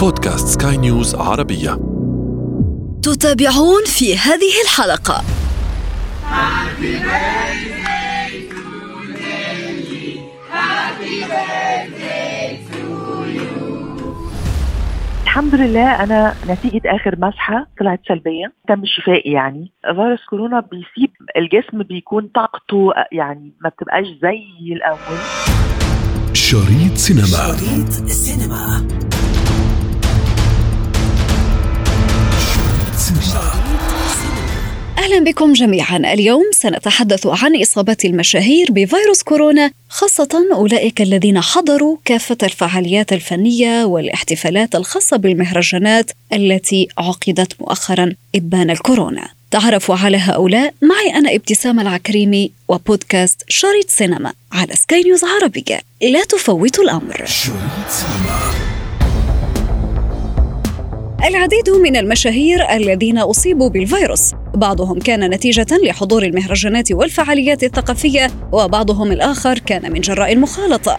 بودكاست سكاي نيوز عربية. تتابعون في هذه الحلقة. الحمد لله أنا نتيجة آخر مسحة طلعت سلبية تم شفائي يعني. فيروس كورونا بيسيب الجسم بيكون طاقته يعني ما بتبقاش زي الأول. شريط سينما. شريط سينما. أهلا بكم جميعا. اليوم سنتحدث عن إصابة المشاهير بفيروس كورونا خاصة أولئك الذين حضروا كافة الفعاليات الفنية والاحتفالات الخاصة بالمهرجانات التي عقدت مؤخرا إبان الكورونا. تعرفوا على هؤلاء معي أنا ابتسام العكريمي وبودكاست شريط سينما على سكاي نيوز عربية. لا تفوتوا الأمر. شريط سينما. العديد من المشاهير الذين أصيبوا بالفيروس. بعضهم كان نتيجة لحضور المهرجانات والفعاليات الثقافية وبعضهم الآخر كان من جراء المخالطة.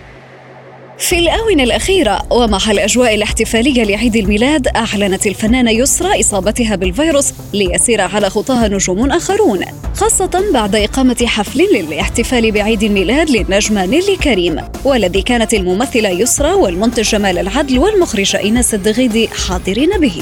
في الآونة الأخيرة ومع الأجواء الاحتفالية لعيد الميلاد أعلنت الفنانة يسرى إصابتها بالفيروس ليسير على خطاها نجوم آخرون خاصة بعد إقامة حفل للاحتفال بعيد الميلاد للنجمة نيلي كريم. والذي كانت الممثلة يسرى والمنتج جمال العدل والمخرجة إيناس الدغيدي حاضرين به.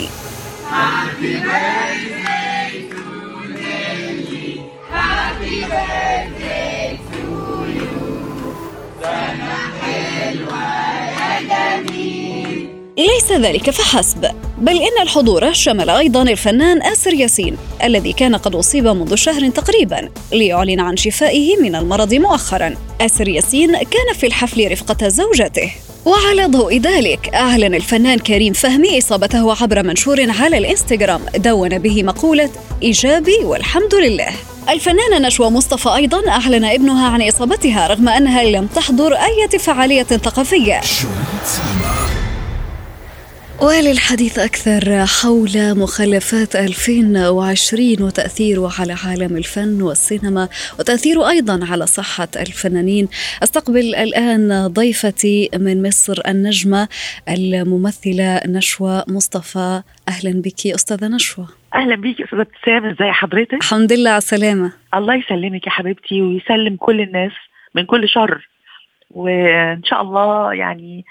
ليس ذلك فحسب. بل إن الحضور شمل أيضا الفنان آسر ياسين الذي كان قد أصيب منذ شهر تقريبا ليعلن عن شفائه من المرض مؤخرا. آسر ياسين كان في الحفل رفقة زوجته. وعلى ضوء ذلك أعلن الفنان كريم فهمي إصابته عبر منشور على الإنستغرام دون به مقولة إيجابي والحمد لله. الفنانة نشوى مصطفى أيضا أعلن ابنها عن إصابتها رغم أنها لم تحضر أي فعالية ثقافية. وللحديث أكثر حول مخلفات 2020 وتأثيره على عالم الفن والسينما وتأثيره أيضا على صحة الفنانين. أستقبل الآن ضيفتي من مصر النجمة الممثلة نشوى مصطفى. أهلا بك أستاذة نشوى. أهلا بيكي أستاذة ابتسام ازي حضرتك؟ الحمد لله على السلامة. الله يسلمك يا حبيبتي ويسلم كل الناس من كل شر. وإن شاء الله يعني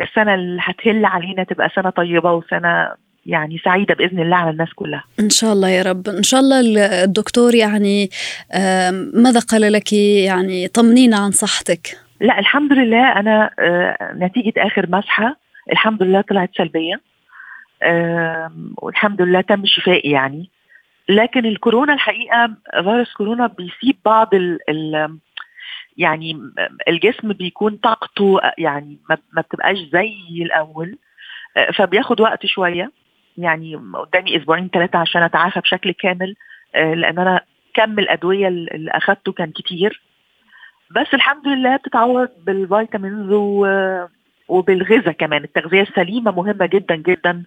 السنة اللي هتهل علينا تبقى سنة طيبة وسنة يعني سعيدة بإذن الله على الناس كلها. إن شاء الله يا رب. إن شاء الله الدكتور يعني ماذا قال لك؟ يعني طمنينا عن صحتك. لا الحمد لله أنا آه، نتيجة آخر مسحة الحمد لله طلعت سلبية. والحمد لله تم شفائي يعني. لكن الكورونا الحقيقة فيروس كورونا بيسيب بعض ال ال يعني الجسم بيكون طاقته يعني ما بتبقاش زي الأول آه، فبياخد وقت شوية. يعني قدامي أسبوعين ثلاثة عشان أتعافى بشكل كامل آه، لأن أنا كم الأدوية اللي أخدته كان كتير. بس الحمد لله بتتعوض بالفيتامينز وبالغذاء كمان. التغذية السليمة مهمة جدا جدا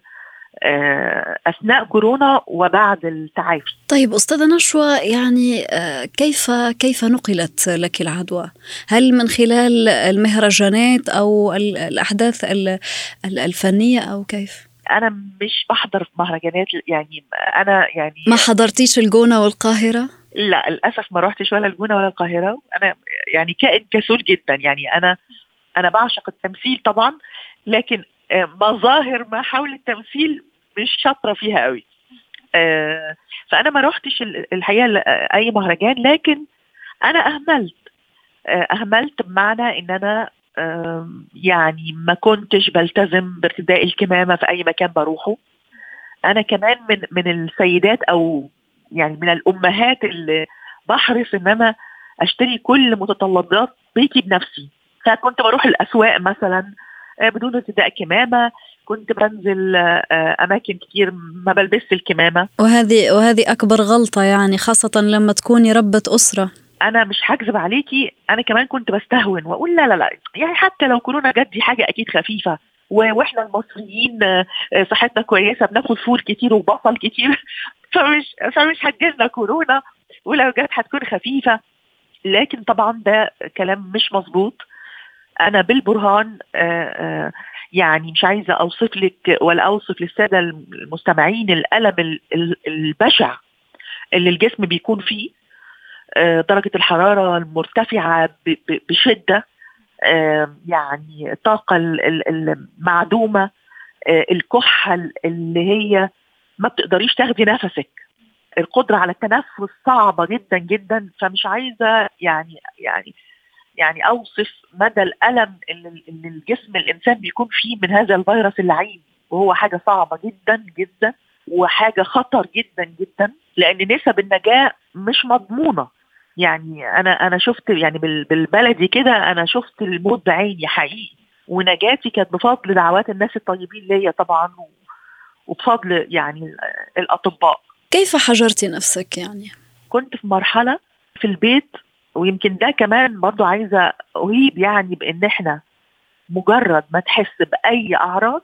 أثناء كورونا وبعد التعافي طيب أستاذة نشوى يعني آه، كيف كيف نقلت لك العدوى؟ هل من خلال المهرجانات أو ال- الأحداث ال- ال- الفنية أو كيف؟ أنا مش بحضر في مهرجانات يعني أنا يعني ما حضرتيش الجونة والقاهرة؟ لا للأسف ما روحتش ولا الجونة ولا القاهرة أنا يعني كائن كسول جدا يعني أنا أنا بعشق التمثيل طبعا لكن آه، مظاهر ما حول التمثيل مش شاطرة فيها قوي. آه، فأنا ما روحتش ال- الحقيقة ل- أي مهرجان لكن أنا أهملت. آه، أهملت بمعنى إن أنا يعني ما كنتش بلتزم بارتداء الكمامة في أي مكان بروحه. أنا كمان من من السيدات أو يعني من الأمهات اللي بحرص إن أنا أشتري كل متطلبات بيتي بنفسي. فكنت بروح الأسواق مثلا آه، بدون ارتداء كمامة. كنت بنزل آه، آه، أماكن كتير ما بلبسش الكمامة. وهذه وهذه أكبر غلطة يعني خاصة لما تكوني ربة أسرة. أنا مش هكذب عليكي أنا كمان كنت بستهون وأقول لا لا لا. يعني حتى لو كورونا جت دي حاجة أكيد خفيفة. وإحنا المصريين آه، آه، صحتنا كويسة بناكل فول كتير وبصل كتير. فمش فمش هتجيلنا كورونا. ولو جت هتكون خفيفة. لكن طبعا ده كلام مش مظبوط. أنا بالبرهان آه، آه، يعني مش عايزة أوصف لك ولا أوصف للسادة المستمعين الألم البشع اللي الجسم بيكون فيه آه، درجة الحرارة المرتفعة بشدة يعني الطاقه المعدومة الكحة اللي هي ما بتقدريش تاخدي نفسك. القدرة على التنفس صعبة جدا جدا فمش عايزة يعني يعني يعني أوصف مدى الألم اللي الجسم الإنسان بيكون فيه من هذا الفيروس اللعين وهو حاجة صعبة جدا جدا وحاجة خطر جدا جدا لأن نسب النجاة مش مضمونة. يعني أنا أنا شفت يعني بالبلدي كده أنا شفت الموت بعيني حقيقي ونجاتي كانت بفضل دعوات الناس الطيبين ليا طبعا وبفضل يعني الأطباء. كيف حجرتي نفسك يعني؟ كنت في مرحلة في البيت ويمكن ده كمان برضو عايزة اهيب يعني بإن إحنا مجرد ما تحس بأي أعراض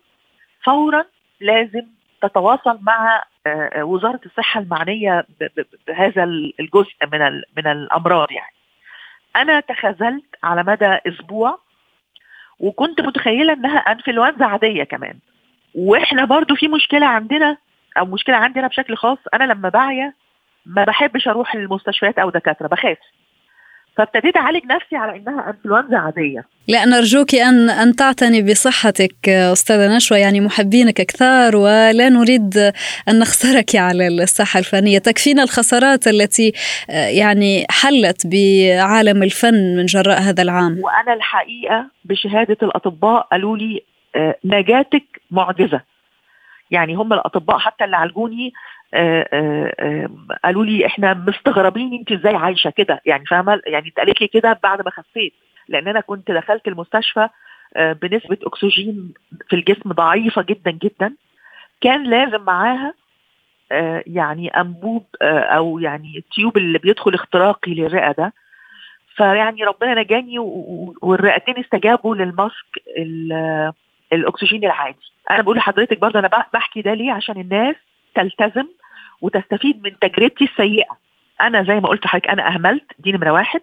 فورا لازم تتواصل مع آه، وزارة الصحة المعنية بهذا الجزء من من الأمراض يعني. أنا تخاذلت على مدى أسبوع وكنت متخيلة إنها إنفلونزا عادية كمان. وإحنا برضو في مشكلة عندنا أو مشكلة عندنا بشكل خاص أنا لما بعيا ما بحبش أروح للمستشفيات أو دكاترة بخاف. فابتديت أعالج نفسي على إنها إنفلونزا عادية. لا نرجوك ان أن تعتني بصحتك أستاذة نشوى. يعني محبينك كثار ولا نريد أن نخسرك على الساحة الفنية. تكفينا الخسارات التي يعني حلت بعالم الفن من جراء هذا العام. وأنا الحقيقة بشهادة الأطباء قالوا لي آه، نجاتك معجزة. يعني هم الأطباء حتى اللي عالجوني آه، آه، آه، قالوا لي إحنا مستغربين أنت إزاي عايشة كده. يعني فاهمة؟ يعني اتقالت لي كده بعد ما خفيت. لأن أنا كنت دخلت المستشفى بنسبة أكسجين في الجسم ضعيفة جدا جدا. كان لازم معاها يعني أنبوب أو يعني التيوب اللي بيدخل اختراقي للرئة ده. فيعني ربنا نجاني والرئتين استجابوا للماسك الأكسجين العادي. أنا بقول لحضرتك برضه أنا بحكي ده ليه؟ عشان الناس تلتزم وتستفيد من تجربتي السيئة. أنا زي ما قلت لحضرتك أنا أهملت دي نمره واحد.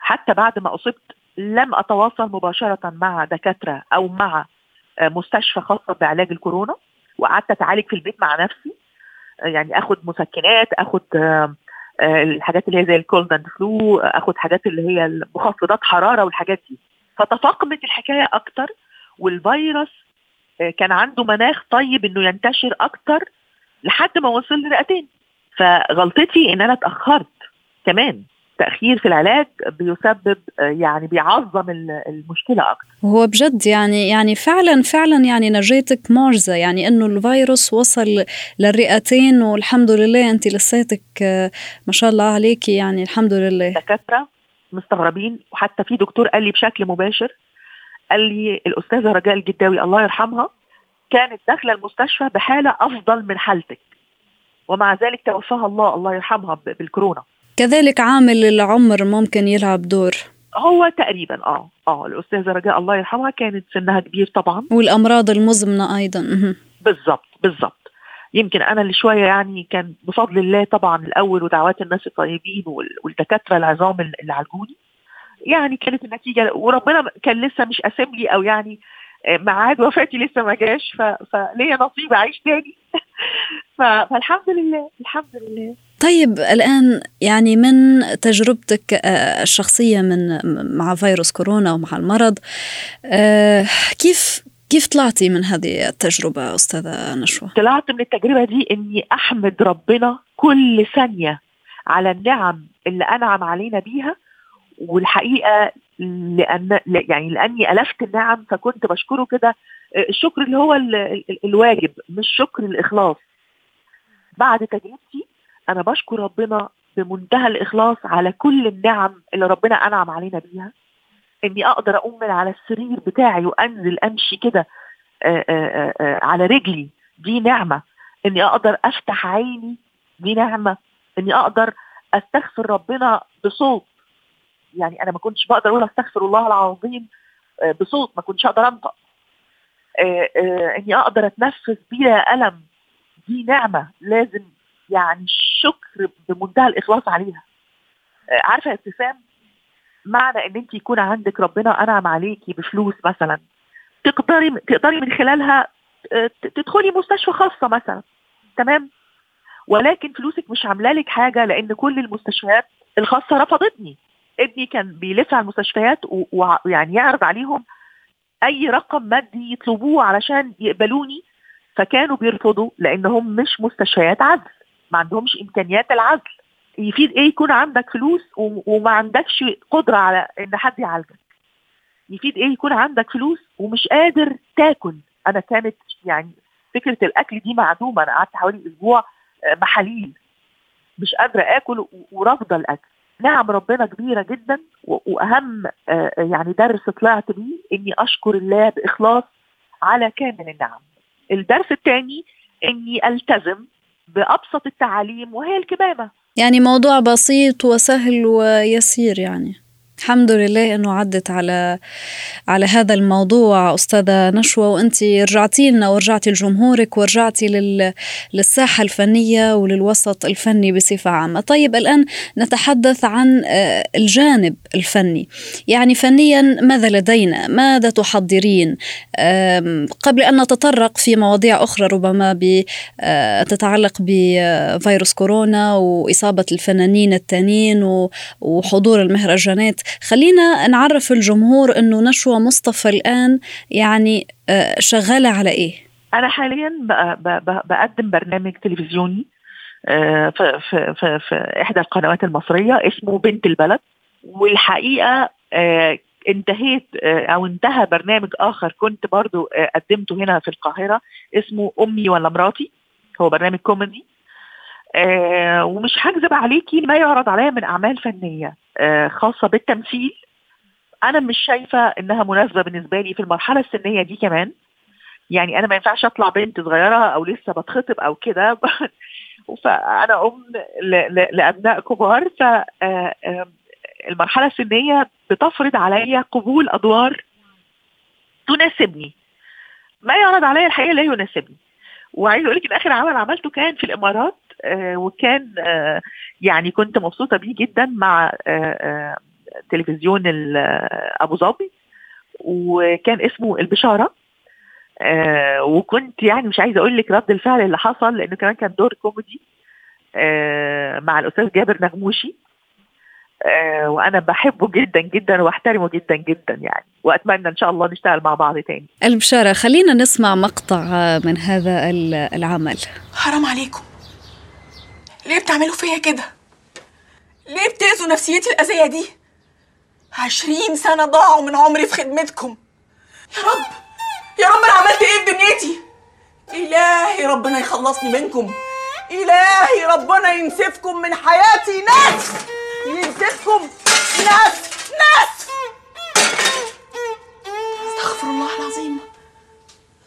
حتى بعد ما أصبت لم أتواصل مباشرة مع دكاترة أو مع آه، مستشفى خاصه بعلاج الكورونا. وقعدت أتعالج في البيت مع نفسي. آه، يعني آخد مسكنات آخد آه، الحاجات اللي هي زي الكولد أند فلو آخد حاجات اللي هي مخفضات حرارة والحاجات دي. فتفاقمت الحكاية أكتر والفيروس كان عنده مناخ طيب إنه ينتشر أكتر لحد ما وصل لرئتين فغلطتي إن أنا اتأخرت كمان. تأخير في العلاج بيسبب يعني بيعظم المشكلة أكثر هو بجد يعني يعني فعلا فعلا يعني نجيتك معجزة. يعني إنه الفيروس وصل للرئتين والحمد لله أنت لساتك ما شاء الله عليكي. يعني الحمد لله. دكاترة مستغربين وحتى في دكتور قال لي بشكل مباشر قال لي الأستاذة رجاء الجداوي الله يرحمها كانت داخلة المستشفى بحالة أفضل من حالتك. ومع ذلك توفاها الله الله يرحمها بالكورونا. كذلك عامل العمر ممكن يلعب دور. هو تقريبا آه آه الأستاذة رجاء الله يرحمها كانت سنها كبير طبعا. والأمراض المزمنة أيضا. بالضبط بالضبط. يمكن أنا اللي شوية يعني كان بفضل الله طبعا الأول ودعوات الناس الطيبين والدكاترة العظام اللي عالجوني يعني كانت النتيجة وربنا كان لسه مش قاسم لي أو يعني ميعاد وفاتي لسه ما جاش فليا نصيب اعيش تاني فالحمد لله الحمد لله طيب الآن يعني من تجربتك آه، الشخصية من مع فيروس كورونا ومع المرض آه، كيف كيف طلعتي من هذه التجربة أستاذة نشوى؟ طلعت من التجربة دي إني أحمد ربنا كل ثانية على النعم اللي أنعم علينا بيها والحقيقة لأن يعني لأني ألفت النعم فكنت بشكره كده. الشكر اللي هو الواجب مش شكر الإخلاص. بعد تجربتي أنا بشكر ربنا بمنتهى الإخلاص على كل النعم اللي ربنا أنعم علينا بيها. إني أقدر أقوم من على السرير بتاعي وأنزل أمشي كده على رجلي. دي نعمة. إني أقدر أفتح عيني دي نعمة. إني أقدر أستغفر ربنا بصوت يعني أنا ما كنتش بقدر أقول أستغفر الله العظيم آه، بصوت ما كنتش أقدر أنطق. آه، آه، إني أقدر أتنفس بلا ألم دي نعمة لازم يعني الشكر بمنتهى الإخلاص عليها. عارفة ابتسام معنى إن أنت يكون عندك ربنا أنعم عليكي بفلوس مثلا. تقدري تقدري من خلالها تدخلي مستشفى خاصة مثلا. تمام؟ ولكن فلوسك مش عاملة لك حاجة لأن كل المستشفيات الخاصة رفضتني. ابني كان بيلف على المستشفيات ويعني يعرض عليهم أي رقم مادي يطلبوه علشان يقبلوني فكانوا بيرفضوا لأنهم مش مستشفيات عزل ما عندهمش إمكانيات العزل يفيد إيه يكون عندك فلوس وما عندكش قدرة على إن حد يعالجك؟ يفيد إيه يكون عندك فلوس ومش قادر تاكل؟ أنا كانت يعني فكرة الأكل دي معدومة أنا قعدت حوالي أسبوع آه، محاليل مش قادرة آكل ورافضة الأكل. نعم ربنا كبيرة جدا وأهم آه، يعني درس طلعت بيه إني أشكر الله بإخلاص على كامل النعم. الدرس الثاني إني ألتزم بأبسط التعاليم وهي الكمامة. يعني موضوع بسيط وسهل ويسير يعني. الحمد لله إنه عدت على على هذا الموضوع. أستاذة نشوى وانت رجعتي لنا ورجعتي لجمهورك ورجعتي لل للساحة الفنية وللوسط الفني بصفة عامة. طيب الآن نتحدث عن آه، الجانب الفني. يعني فنيا ماذا لدينا؟ ماذا تحضرين؟ قبل أن نتطرق في مواضيع أخرى ربما آه، تتعلق بفيروس كورونا وإصابة الفنانين التانيين وحضور المهرجانات. خلينا نعرف الجمهور إنه نشوى مصطفى الآن يعني آه، شغالة على إيه؟ أنا حاليا بقدم برنامج تلفزيوني آه، في, في, في, في إحدى القنوات المصرية اسمه بنت البلد والحقيقة آه، انتهيت أو انتهى برنامج آخر كنت برضو قدمته هنا في القاهرة اسمه أمي ولا مراتي هو برنامج كوميدي ومش هكذب عليكي ما يعرض عليا من أعمال فنية. خاصة بالتمثيل. أنا مش شايفة إنها مناسبة بالنسبة لي في المرحلة السنية دي كمان. يعني أنا ما ينفعش أطلع بنت صغيرة أو لسه بتخطب أو كده. فأنا أم لأبناء كبار. ف آه، المرحلة السنية بتفرض عليا قبول أدوار تناسبني. ما يعرض عليا الحقيقة لا يناسبني. وعايز أقول لك إن آخر عمل عملته كان في الإمارات. آه، وكان آه، يعني كنت مبسوطة بيه جدا مع آه، تلفزيون أبو ظبي وكان اسمه البشارة. وكنت يعني مش عايزة أقول لك رد الفعل اللي حصل لأنه كمان كان دور كوميدي مع الأستاذ جابر نغموشي. وأنا بحبه جدا جدا وأحترمه جدا جدا يعني. وأتمنى إن شاء الله نشتغل مع بعض تاني. البشارة خلينا نسمع مقطع من هذا العمل. حرام عليكم. ليه بتعملوا فيا كده؟ ليه بتأذوا نفسيتي الأذية دي؟ عشرين سنة ضاعوا من عمري في خدمتكم. يا رب يا رب أنا عملت إيه في دنيتي؟ إلهي ربنا يخلصني منكم. إلهي ربنا ينسفكم من حياتي. ناس! ينسفكم. ناس! ناس! استغفر الله العظيم.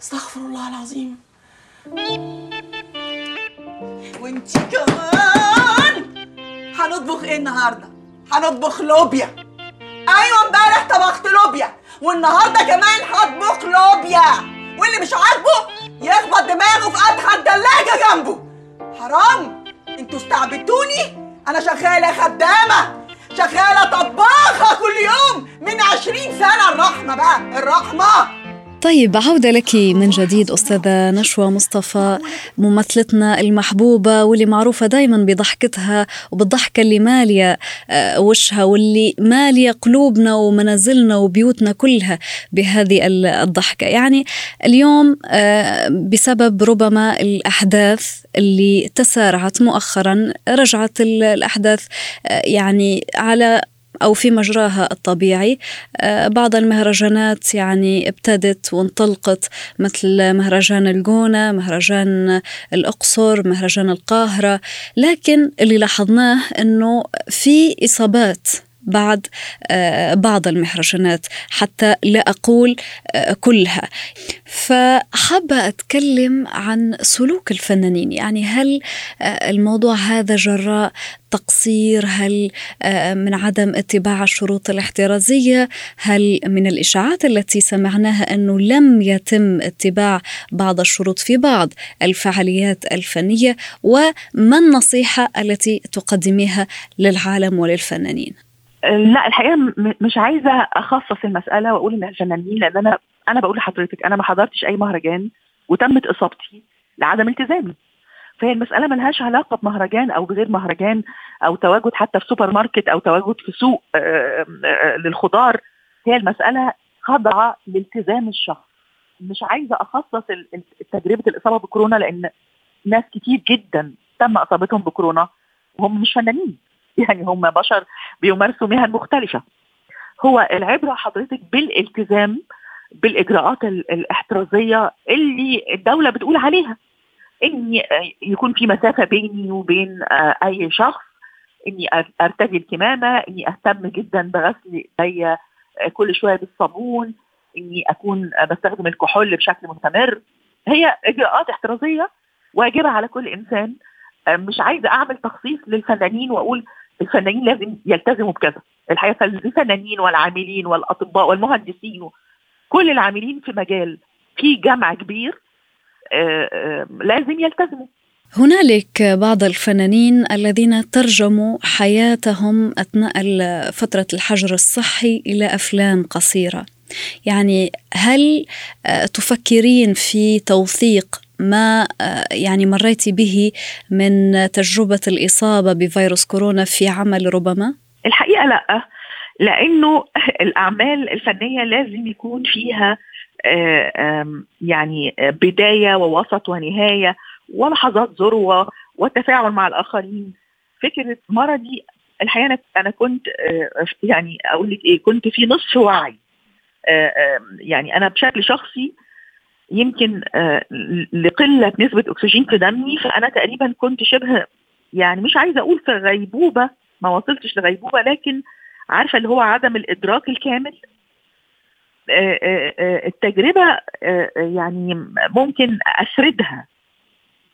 استغفر الله العظيم. وانتي كمان. هنطبخ إيه النهارده؟ هنطبخ لوبيا. أيوه امبارح طبخت لوبيا والنهارده كمان هطبخ لوبيا. واللي مش عاجبه يخبط دماغه في قدحه التلاجة جنبه. حرام! أنتوا استعبدتوني؟ أنا شغالة خدامة شغالة طباخة كل يوم من عشرين سنة. الرحمة بقى الرحمة! طيب عودة لك من جديد أستاذة نشوى مصطفى ممثلتنا المحبوبة واللي معروفة دايما بضحكتها وبالضحكة اللي مالية آه، وشها واللي مالية قلوبنا ومنازلنا وبيوتنا كلها بهذه الضحكة. يعني اليوم آه، بسبب ربما الأحداث اللي تسارعت مؤخرا رجعت الأحداث آه، يعني على أو في مجراها الطبيعي. آه، بعض المهرجانات يعني ابتدت وانطلقت مثل مهرجان الجونة مهرجان الأقصر مهرجان القاهرة. لكن اللي لاحظناه أنه في إصابات بعد آه، بعض المهرجانات حتى لا أقول آه، كلها. فحابة أتكلم عن سلوك الفنانين. يعني هل الموضوع هذا جراء تقصير؟ هل آه، من عدم اتباع الشروط الاحترازية؟ هل من الإشاعات التي سمعناها أنه لم يتم اتباع بعض الشروط في بعض الفعاليات الفنية؟ وما النصيحة التي تقدميها للعالم وللفنانين؟ لا الحقيقة مش عايزة أخصص المسألة وأقول إن الفنانين لأن أنا أنا بقول لحضرتك أنا ما حضرتش أي مهرجان وتمت إصابتي لعدم التزامي فهي المسألة ملهاش علاقة بمهرجان أو بغير مهرجان أو تواجد حتى في سوبر ماركت أو تواجد في سوق للخضار. هي المسألة خاضعه لالتزام الشخص. مش عايزة أخصص تجربة الإصابة بكورونا لأن ناس كتير جدا تم إصابتهم بكورونا وهم مش فنانين. يعني هم بشر بيمارسوا مهن مختلفة. هو العبرة حضرتك بالالتزام بالإجراءات ال- الإحترازية اللي الدولة بتقول عليها. إن يكون في مسافة بيني وبين آه، أي شخص إني ارتدي الكمامه إني أهتم جدا بغسل إيدي آه، كل شوية بالصابون إني أكون آه، بستخدم الكحول بشكل مستمر. هي إجراءات إحترازية واجبة على كل إنسان. مش عايزة أعمل تخصيص للفنانين وأقول الفنانين لازم يلتزموا بكذا. الحقيقة الفنانين والعاملين والأطباء والمهندسين كل العاملين في مجال في جمع كبير آه، آه، لازم يلتزموا. هنالك بعض الفنانين الذين ترجموا حياتهم أثناء فترة الحجر الصحي إلى أفلام قصيرة. يعني هل آه، تفكرين في توثيق ما آه، يعني مريت به من تجربة الإصابة بفيروس كورونا في عمل ربما؟ الحقيقة لأ لأنه الأعمال الفنية لازم يكون فيها آه، يعني بداية ووسط ونهاية ولحظات ذروة والتفاعل مع الآخرين. فكرة مرضي الحقيقة أنا أنا كنت آه، يعني أقول لك إيه كنت في نصف وعي. يعني أنا بشكل شخصي يمكن آه، لقلة نسبة أكسجين في دمي فأنا تقريبا كنت شبه يعني مش عايزة أقول في غيبوبة ما وصلتش لغيبوبة لكن عارفة اللي هو عدم الإدراك الكامل. آه، آه، التجربة يعني ممكن أسردها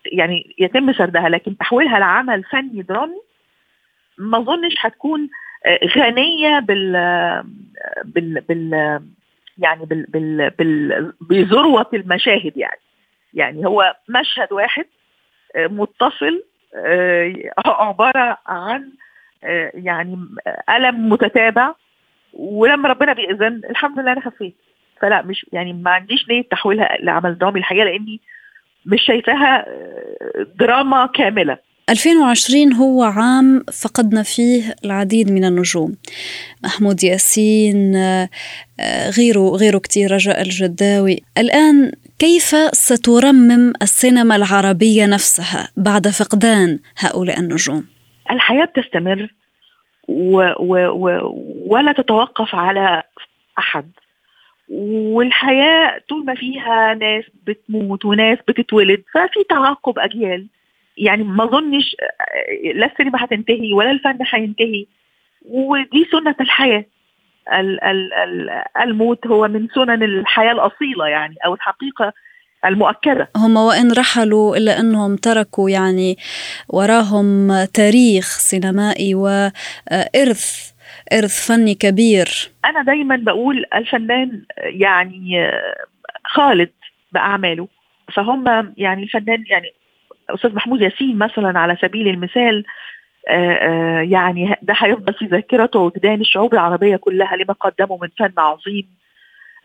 يعني يتم سردها لكن تحويلها لعمل فني درامي ما أظنش هتكون غنية بال بال بال يعني بال بال بال بذروة المشاهد يعني. يعني هو مشهد واحد آه، متصل آه، عبارة عن آه، يعني ألم متتابع ولما ربنا بيأذن الحمد لله أنا خفيت. فلا مش يعني ما عنديش نية تحويلها لعمل درامي الحقيقة لأني مش شايفاها دراما كاملة. 2020 هو عام فقدنا فيه العديد من النجوم. محمود ياسين آه، غيره غيره كتير رجاء الجداوي. الآن كيف سترمم السينما العربية نفسها بعد فقدان هؤلاء النجوم؟ الحياة بتستمر و و و ولا تتوقف على أحد. والحياة طول ما فيها ناس بتموت وناس بتتولد ففي تعاقب أجيال. يعني ما اظنش لا السينما هتنتهي ولا الفن هينتهي. ودي سنة الحياة. ال- ال- ال- الموت هو من سنن الحياة الأصيلة يعني أو الحقيقة المؤكدة. هم وإن رحلوا إلا أنهم تركوا يعني وراهم تاريخ سينمائي وإرث إرث فني كبير. أنا دايما بقول الفنان يعني خالد بأعماله. فهم يعني الفنان يعني أستاذ محمود ياسين مثلا على سبيل المثال آه، آه، يعني ده هيفضل في ذاكرته وجدان الشعوب العربية كلها لما قدموا من فن عظيم.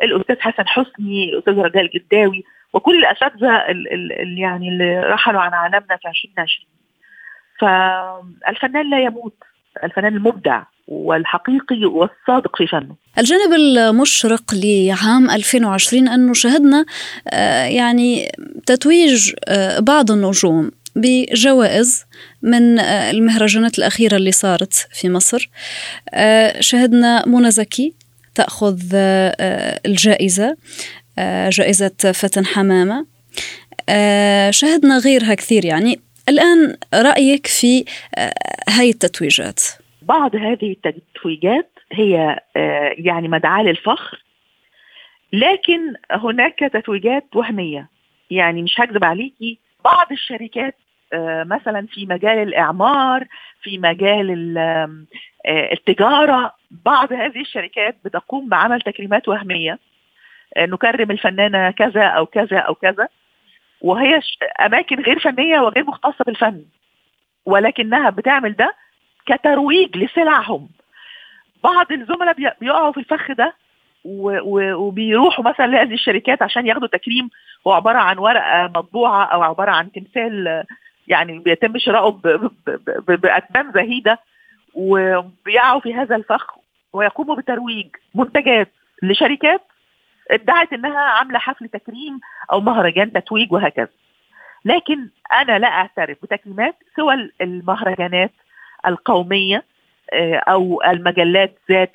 الأستاذ حسن حسني الأستاذ رجاء الجداوي وكل الأساتذة ال- ال- ال- يعني اللي رحلوا عن عالمنا في 2020 فالفنان لا يموت الفنان المبدع. والحقيقي والصادق في فنه. الجانب المشرق لعام 2020 أنه شهدنا يعني تتويج آه، بعض النجوم بجوائز من آه، المهرجانات الأخيرة اللي صارت في مصر. آه، شهدنا منى زكي تأخذ الجائزة جائزة فتن حمامة. شهدنا غيرها كثير يعني. الآن رأيك في هاي التتويجات. بعض هذه التتويجات هي آه، يعني مدعاة للفخر لكن هناك تتويجات وهمية. يعني مش هكذب عليكي بعض الشركات آه، مثلا في مجال الإعمار في مجال آه، التجارة بعض هذه الشركات بتقوم بعمل تكريمات وهمية. نكرم الفنانة كذا أو كذا أو كذا. وهي أماكن غير فنية وغير مختصة بالفن. ولكنها بتعمل ده كترويج لسلعهم. بعض الزملاء بي- بيقعوا في الفخ ده وبيروحوا مثلا لهذه الشركات عشان ياخدوا تكريم. هو عبارة عن ورقة مطبوعة أو عبارة عن تمثال يعني بيتم شراؤه باثمان زهيدة. وبيقعوا في هذا الفخ ويقوموا بترويج منتجات لشركات ادعت إنها عاملة حفل تكريم أو مهرجان تتويج وهكذا. لكن أنا لا أعترف بتكريمات سوى المهرجانات القومية آه، أو المجلات ذات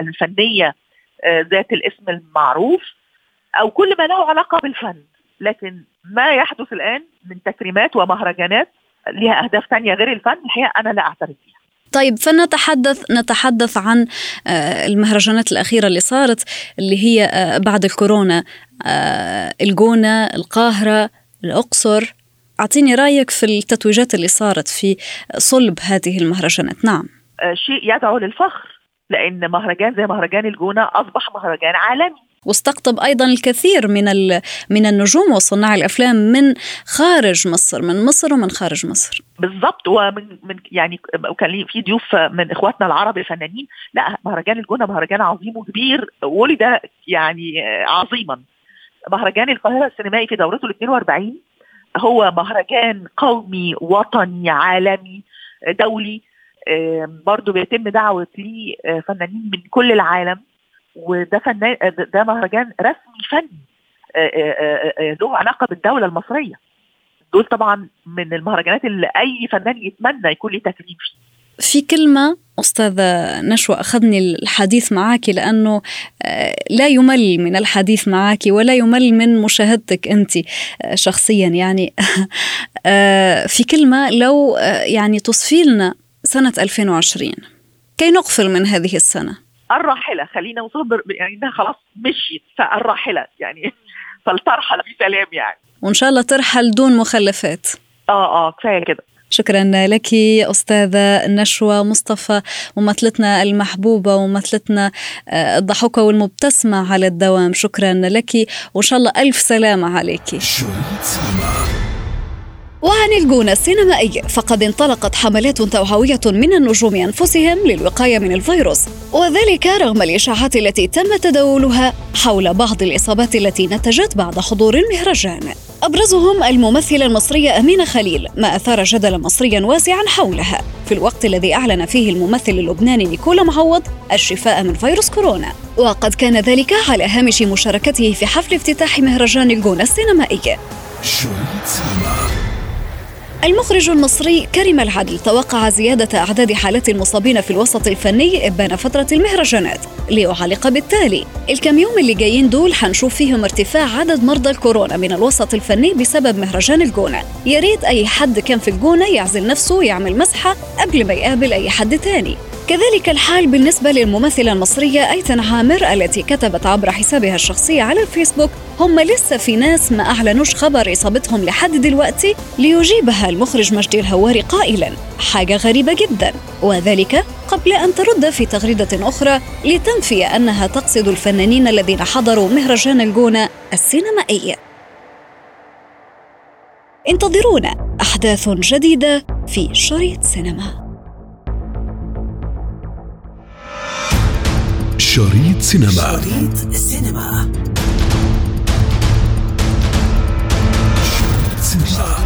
الفنية آه، ذات الاسم المعروف أو كل ما له علاقة بالفن. لكن ما يحدث الآن من تكريمات ومهرجانات لها أهداف ثانية غير الفن الحقيقة أنا لا أعترف بها طيب فنتحدث نتحدث عن آه، المهرجانات الأخيرة اللي صارت اللي هي بعد الكورونا الجونة القاهرة الأقصر. أعطيني رأيك في التتويجات اللي صارت في صلب هذه المهرجانات. نعم. شيء يدعو للفخر لأن مهرجان زي مهرجان الجونة أصبح مهرجان عالمي. واستقطب أيضا الكثير من من النجوم وصناع الأفلام من خارج مصر من مصر ومن خارج مصر. بالضبط. ومن من يعني وكان في ضيوف من إخواتنا العرب الفنانين. لا مهرجان الجونة مهرجان عظيم وكبير ولد يعني عظيما. مهرجان القاهرة السينمائي في دورته ال 42 هو مهرجان قومي وطني عالمي دولي. برضه بيتم دعوة ليه فنانين من كل العالم. وده فنان ده مهرجان رسمي فني آه، آه، آه، له علاقة بالدولة المصرية. دول طبعا من المهرجانات اللي أي فنان يتمنى يكون ليه تكريم فيه. في كلمة أستاذة نشوى أخذني الحديث معك لأنه لا يمل من الحديث معك ولا يمل من مشاهدتك أنت شخصيا. يعني في كلمة لو يعني تصفي لنا سنة 2020 كي نقفل من هذه السنة؟ الراحلة خلينا نصبر يعني إنها خلاص مشيت فالراحلة يعني فلترحل في سلام يعني. وإن شاء الله ترحل دون مخلفات. آه آه كفاية كده. شكرا لك أستاذة نشوى مصطفى ممثلتنا المحبوبة وممثلتنا آه، الضحوكة والمبتسمة على الدوام. شكرا لك وإن شاء الله ألف سلامة عليك. وعن الجونة السينمائي. فقد انطلقت حملات توعوية من النجوم أنفسهم للوقاية من الفيروس. وذلك رغم الإشاعات التي تم تداولها حول بعض الإصابات التي نتجت بعد حضور المهرجان. أبرزهم الممثلة المصرية أمينة خليل ما أثار جدلا مصريا واسعا حولها. في الوقت الذي أعلن فيه الممثل اللبناني نيكولا معوض الشفاء من فيروس كورونا. وقد كان ذلك على هامش مشاركته في حفل افتتاح مهرجان الجونة السينمائي. المخرج المصري كريم العدل توقع زيادة أعداد حالات المصابين في الوسط الفني إبان فترة المهرجانات ليعلق بالتالي. الكم يوم اللي جايين دول حنشوف فيهم ارتفاع عدد مرضى الكورونا من الوسط الفني بسبب مهرجان الجونة. يا ريت أي حد كان في الجونة يعزل نفسه ويعمل مسحة قبل ما يقابل أي حد تاني. كذلك الحال بالنسبة للممثلة المصرية أيتن عامر التي كتبت عبر حسابها الشخصي على الفيسبوك هم لسه في ناس ما أعلنوش خبر إصابتهم لحد دلوقتي ليجيبها المخرج مجدي الهواري قائلا. حاجة غريبة جدا. وذلك قبل أن ترد في تغريدة أخرى لتنفي أنها تقصد الفنانين الذين حضروا مهرجان الجونة السينمائي. انتظرونا أحداث جديدة في شريط سينما. شريط سينما. شريط سينما.